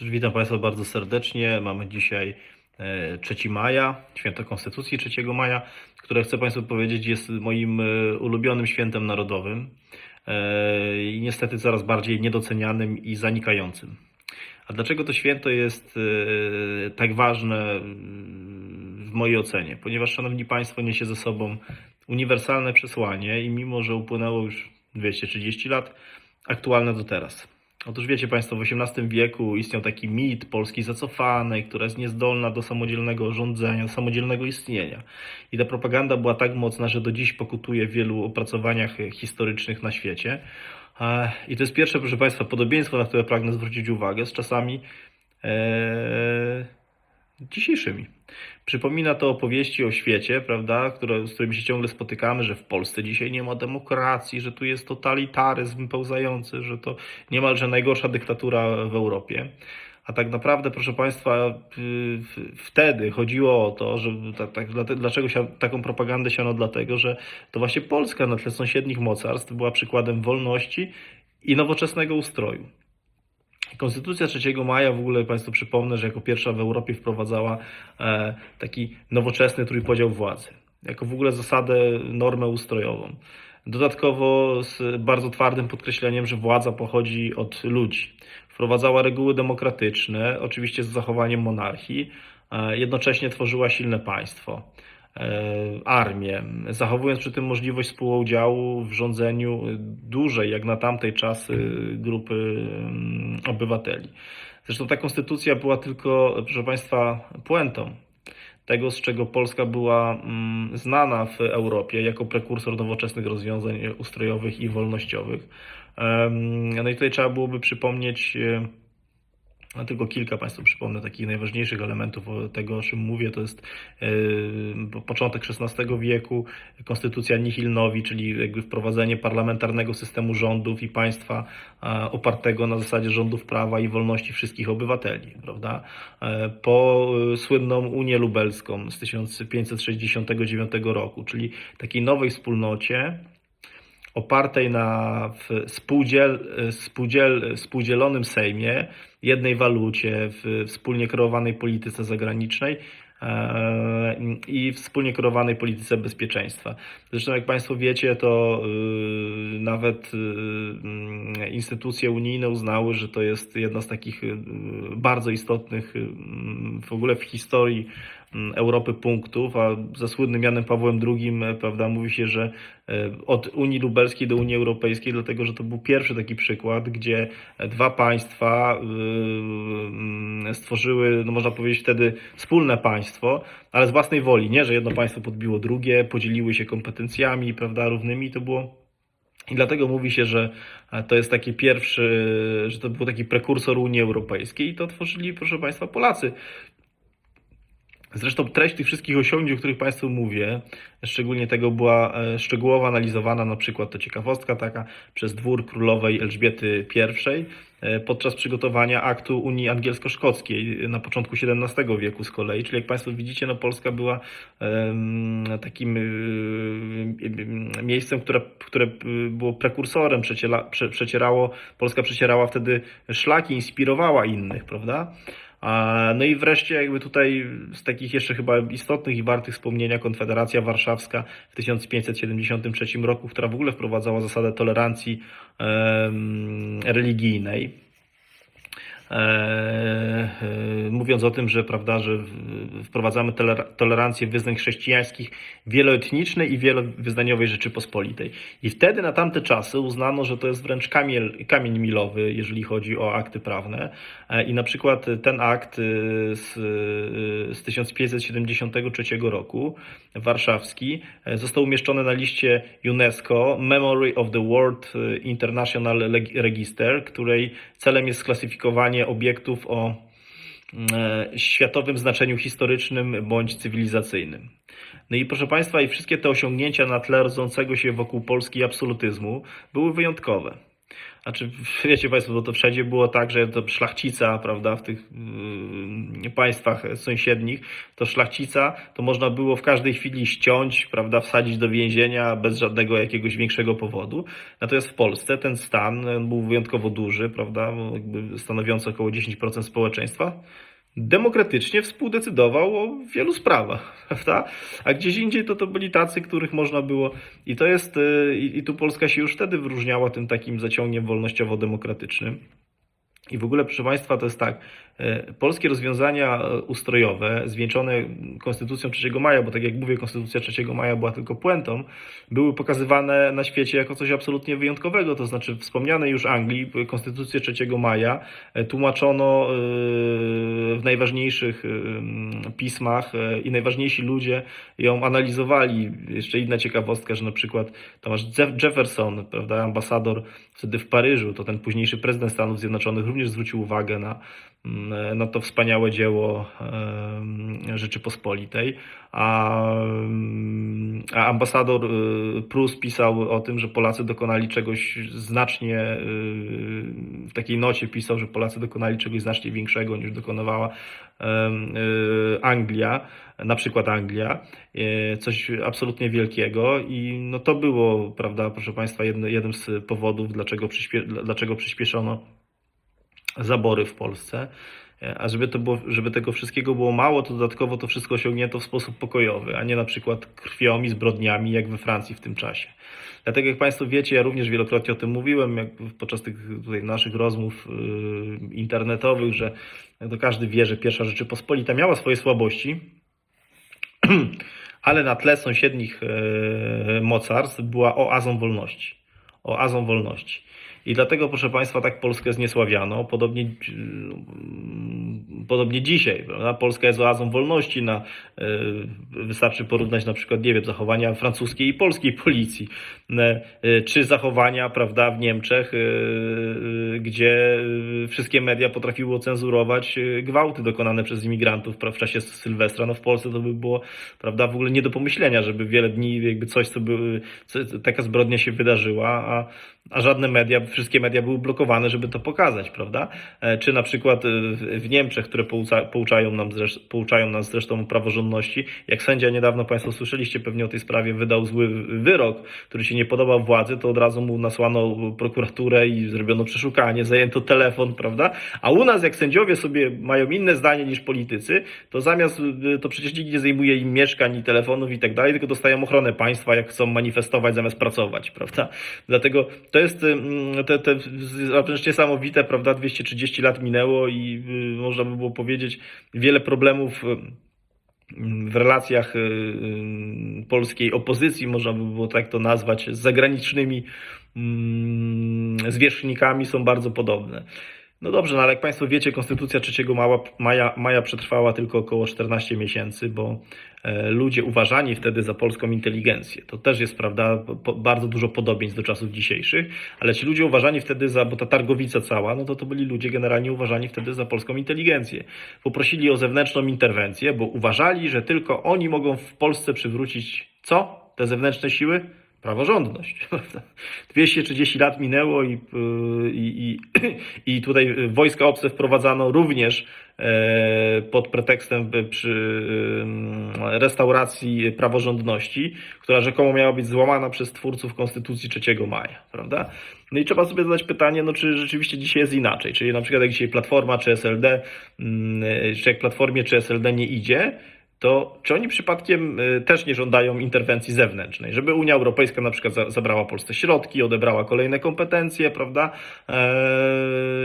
Witam Państwa bardzo serdecznie. Mamy dzisiaj e, 3 maja, święto Konstytucji 3 maja, które chcę Państwu powiedzieć jest moim e, ulubionym świętem narodowym e, i niestety coraz bardziej niedocenianym i zanikającym. A dlaczego to święto jest e, tak ważne w mojej ocenie? Ponieważ, Szanowni Państwo, niesie ze sobą uniwersalne przesłanie i mimo, że upłynęło już 230 lat, aktualne do teraz. Otóż wiecie Państwo, w XVIII wieku istniał taki mit Polski zacofanej, która jest niezdolna do samodzielnego rządzenia, do samodzielnego istnienia. I ta propaganda była tak mocna, że do dziś pokutuje w wielu opracowaniach historycznych na świecie. E, I to jest pierwsze, proszę Państwa, podobieństwo, na które pragnę zwrócić uwagę z czasami e, dzisiejszymi. Przypomina to opowieści o świecie, prawda, które, z którymi się ciągle spotykamy, że w Polsce dzisiaj nie ma demokracji, że tu jest totalitaryzm pełzający, że to niemalże najgorsza dyktatura w Europie. A tak naprawdę, proszę Państwa, y, wtedy chodziło o to, że tak, tak, dlaczego się, taką propagandę siano? Dlatego, że to właśnie Polska na tle sąsiednich mocarstw była przykładem wolności i nowoczesnego ustroju. Konstytucja 3 maja, w ogóle Państwu przypomnę, że jako pierwsza w Europie wprowadzała e, taki nowoczesny trójpodział władzy, jako w ogóle zasadę, normę ustrojową. Dodatkowo z bardzo twardym podkreśleniem, że władza pochodzi od ludzi. Wprowadzała reguły demokratyczne, oczywiście z zachowaniem monarchii, e, jednocześnie tworzyła silne państwo armię, zachowując przy tym możliwość współudziału w rządzeniu dużej, jak na tamtej czasy, grupy mm, obywateli. Zresztą ta konstytucja była tylko, proszę Państwa, puentą tego, z czego Polska była mm, znana w Europie jako prekursor nowoczesnych rozwiązań ustrojowych i wolnościowych. Em, No i tutaj trzeba byłoby przypomnieć e, no tylko kilka Państwu przypomnę takich najważniejszych elementów tego, o czym mówię. To jest e, początek XVI wieku, konstytucja Nihil Novi, czyli jakby wprowadzenie parlamentarnego systemu rządów i państwa opartego na zasadzie rządów prawa i wolności wszystkich obywateli, prawda? E, Po e, słynną Unię Lubelską z 1569 roku, czyli takiej nowej wspólnocie, opartej na w spółdziel, spółdziel, spółdzielonym Sejmie, jednej walucie, w wspólnie kreowanej polityce zagranicznej e, i wspólnie kreowanej polityce bezpieczeństwa. Zresztą, jak Państwo wiecie, to y, nawet y, y, instytucje unijne uznały, że to jest jedna z takich y, bardzo istotnych y, w ogóle w historii mm, Europy punktów, a za słynnym Janem Pawłem II, e, prawda, mówi się, że e, od Unii Lubelskiej do Unii Europejskiej, dlatego że to był pierwszy taki przykład, gdzie dwa państwa stworzyły, no można powiedzieć wtedy wspólne państwo, ale z własnej woli, nie, że jedno państwo podbiło drugie, podzieliły się kompetencjami, prawda, równymi, to było i dlatego mówi się, że e, to jest taki pierwszy, że to był taki prekursor Unii Europejskiej i to tworzyli, proszę Państwa, Polacy. Zresztą treść tych wszystkich osiągnięć, o których Państwu mówię, szczególnie tego była e, szczegółowo analizowana, na przykład to ciekawostka taka, przez dwór królowej Elżbiety I e, podczas przygotowania aktu Unii Angielsko-Szkockiej na początku XVII wieku z kolei. Czyli jak Państwo widzicie, no Polska była takim e, miejscem, które, które było prekursorem, przecierało, Polska przecierała wtedy szlaki, inspirowała innych, prawda? No i wreszcie jakby tutaj z takich jeszcze chyba istotnych i wartych wspomnienia Konfederacja Warszawska w 1573 roku, która w ogóle wprowadzała zasadę tolerancji religijnej. Mówiąc o tym, że prawda, że wprowadzamy toler- tolerancję wyznań chrześcijańskich wieloetnicznej i wielowyznaniowej Rzeczypospolitej. I wtedy na tamte czasy uznano, że to jest wręcz kamiel, kamień milowy, jeżeli chodzi o akty prawne. E, I na przykład ten akt e, z, e, z 1573 roku, warszawski, e, został umieszczony na liście UNESCO Memory of the World International Register, której celem jest sklasyfikowanie obiektów o światowym znaczeniu historycznym bądź cywilizacyjnym. No i proszę Państwa, i wszystkie te osiągnięcia na tle rodzącego się wokół Polski absolutyzmu były wyjątkowe. Znaczy, wiecie Państwo, bo to wszędzie było tak, że to szlachcica, prawda, w tych yy, państwach sąsiednich, to szlachcica to można było w każdej chwili ściąć, prawda, wsadzić do więzienia bez żadnego jakiegoś większego powodu. Natomiast w Polsce ten stan był wyjątkowo duży, prawda, stanowiący około 10% społeczeństwa demokratycznie współdecydował o wielu sprawach, prawda? A gdzieś indziej to to byli tacy, których można było. I to jest, y, i, i tu Polska się już wtedy wyróżniała tym takim zaciągiem wolnościowo-demokratycznym. I w ogóle, proszę Państwa, to jest tak, e, polskie rozwiązania ustrojowe, zwieńczone Konstytucją 3 maja, bo tak jak mówię, Konstytucja 3 maja była tylko puentą, były pokazywane na świecie jako coś absolutnie wyjątkowego. To znaczy, wspomnianej już Anglii, Konstytucję 3 maja e, tłumaczono e, w najważniejszych pismach i najważniejsi ludzie ją analizowali. Jeszcze inna ciekawostka, że na przykład Thomas Jefferson, prawda, ambasador wtedy w Paryżu, to ten późniejszy prezydent Stanów Zjednoczonych, również zwrócił uwagę na, na to wspaniałe dzieło Rzeczypospolitej, a, a ambasador y, Prus pisał o tym, że Polacy dokonali czegoś znacznie, y, w takiej nocie pisał, że Polacy dokonali czegoś znacznie większego niż dokonywała y, Anglia, na przykład Anglia, coś absolutnie wielkiego. I no to było, prawda, proszę Państwa, jednym z powodów, dlaczego, przyspie, dlaczego przyspieszono zabory w Polsce. A żeby, to było, żeby tego wszystkiego było mało, to dodatkowo to wszystko osiągnięto w sposób pokojowy, a nie na przykład krwią i zbrodniami, jak we Francji w tym czasie. Dlatego, jak Państwo wiecie, ja również wielokrotnie o tym mówiłem, jak podczas tych naszych rozmów yy, internetowych, że to każdy wie, że pierwsza Rzeczypospolita miała swoje słabości, ale na tle sąsiednich yy, mocarstw była oazą wolności. Oazą wolności. I dlatego, proszę Państwa, tak Polskę zniesławiano. Podobnie, podobnie dzisiaj. Prawda? Polska jest oazą wolności. Na, e, wystarczy porównać na przykład, nie wiem, zachowania francuskiej i polskiej policji, e, czy zachowania prawda, w Niemczech, e, gdzie wszystkie media potrafiły cenzurować gwałty dokonane przez imigrantów w czasie Sylwestra. No w Polsce to by było prawda, w ogóle nie do pomyślenia, żeby wiele dni jakby coś, co by, taka zbrodnia się wydarzyła, a a żadne media, wszystkie media były blokowane, żeby to pokazać, prawda? E, czy na przykład e, w Niemczech, które pouczają, nam zresztą, pouczają nas zresztą o praworządności, jak sędzia niedawno, Państwo słyszeliście pewnie o tej sprawie, wydał zły wyrok, który się nie podobał władzy, to od razu mu nasłano prokuraturę i zrobiono przeszukanie, zajęto telefon, prawda? A u nas, jak sędziowie sobie mają inne zdanie niż politycy, to zamiast, e, to przecież nikt nie zajmuje im mieszkań i telefonów i tak dalej, tylko dostają ochronę państwa, jak chcą manifestować zamiast pracować, prawda? Dlatego to to jest te, te wręcz niesamowite, prawda? 230 lat minęło i y, można by było powiedzieć, wiele problemów w relacjach y, y, polskiej opozycji, można by było tak to nazwać, z zagranicznymi zwierzchnikami są bardzo podobne. No dobrze, no ale jak Państwo wiecie, Konstytucja 3 maja, maja przetrwała tylko około 14 miesięcy, bo e, ludzie uważani wtedy za polską inteligencję, to też jest, prawda, bardzo dużo podobieństw do czasów dzisiejszych, ale ci ludzie uważani wtedy za, bo ta targowica cała, no to to byli ludzie generalnie uważani wtedy za polską inteligencję. Poprosili o zewnętrzną interwencję, bo uważali, że tylko oni mogą w Polsce przywrócić co? Te zewnętrzne siły? praworządność. 230 lat minęło i, i, i, i tutaj wojska obce wprowadzano również e, pod pretekstem przy restauracji praworządności, która rzekomo miała być złamana przez twórców Konstytucji 3 maja, prawda? No i trzeba sobie zadać pytanie, no czy rzeczywiście dzisiaj jest inaczej, czyli na przykład jak dzisiaj Platforma czy SLD, czy jak Platformie czy SLD nie idzie, to czy oni przypadkiem y, też nie żądają interwencji zewnętrznej, żeby Unia Europejska na przykład zabrała Polsce środki, odebrała kolejne kompetencje, prawda? E,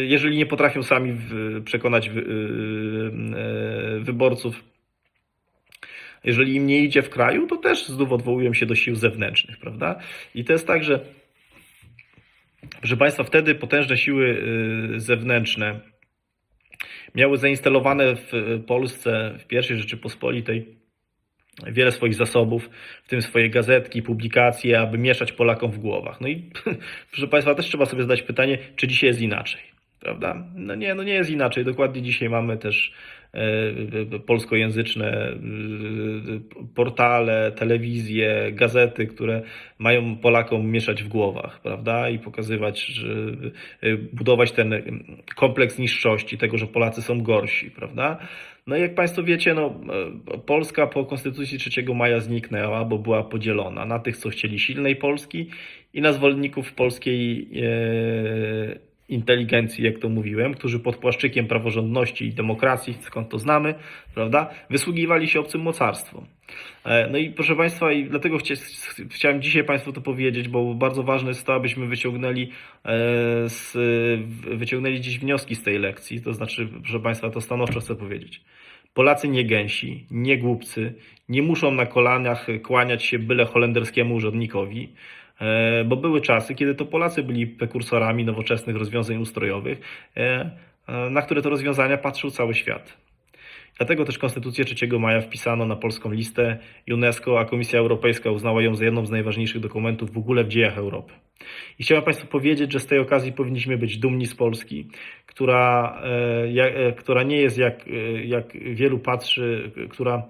jeżeli nie potrafią sami przekonać y, y, wyborców, jeżeli im nie idzie w kraju, to też znów odwołują się do sił zewnętrznych, prawda? I to jest tak, że proszę Państwa, wtedy potężne siły zewnętrzne, miały zainstalowane w Polsce, w pierwszej Rzeczypospolitej, wiele swoich zasobów, w tym swoje gazetki, publikacje, aby mieszać Polakom w głowach. No i proszę Państwa, też trzeba sobie zadać pytanie, czy dzisiaj jest inaczej. Prawda? No nie, no nie jest inaczej. Dokładnie dzisiaj mamy też e, polskojęzyczne e, portale, telewizje, gazety, które mają Polakom mieszać w głowach, prawda? I pokazywać, że e, budować ten kompleks niższości, tego, że Polacy są gorsi, prawda? No i jak Państwo wiecie, no, Polska po Konstytucji 3 maja zniknęła, bo była podzielona na tych, co chcieli silnej Polski i na zwolenników polskiej inteligencji, jak to mówiłem, którzy pod płaszczykiem praworządności i demokracji, skąd to znamy, prawda, wysługiwali się obcym mocarstwom. E, No i proszę Państwa, i dlatego chcia, chciałem dzisiaj Państwu to powiedzieć, bo bardzo ważne jest to, abyśmy wyciągnęli, e, z, wyciągnęli dziś wnioski z tej lekcji. To znaczy, proszę Państwa, to stanowczo chcę powiedzieć. Polacy nie gęsi, nie głupcy, nie muszą na kolanach kłaniać się byle holenderskiemu urzędnikowi, bo były czasy, kiedy to Polacy byli prekursorami nowoczesnych rozwiązań ustrojowych, e, e, na które to rozwiązania patrzył cały świat. Dlatego też Konstytucję 3 maja wpisano na polską listę UNESCO, a Komisja Europejska uznała ją za jedną z najważniejszych dokumentów w ogóle w dziejach Europy. I chciałem Państwu powiedzieć, że z tej okazji powinniśmy być dumni z Polski, która, e, e, która nie jest jak, e, jak wielu patrzy, e, która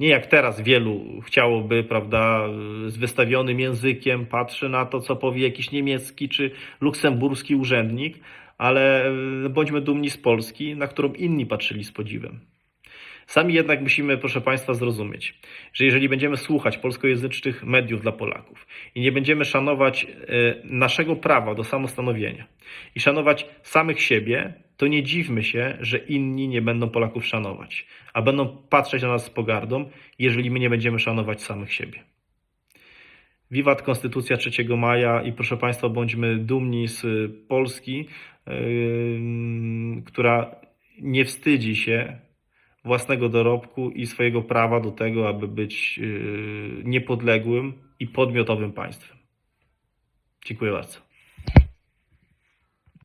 nie jak teraz wielu chciałoby, prawda, z wystawionym językiem patrzy na to, co powie jakiś niemiecki czy luksemburski urzędnik, ale bądźmy dumni z Polski, na którą inni patrzyli z podziwem. Sami jednak musimy, proszę Państwa, zrozumieć, że jeżeli będziemy słuchać polskojęzycznych mediów dla Polaków i nie będziemy szanować e, naszego prawa do samostanowienia i szanować samych siebie, to nie dziwmy się, że inni nie będą Polaków szanować, a będą patrzeć na nas z pogardą, jeżeli my nie będziemy szanować samych siebie. Wiwat Konstytucja 3 maja i proszę Państwa, bądźmy dumni z Polski, yy, która nie wstydzi się własnego dorobku i swojego prawa do tego, aby być yy, niepodległym i podmiotowym państwem. Dziękuję bardzo.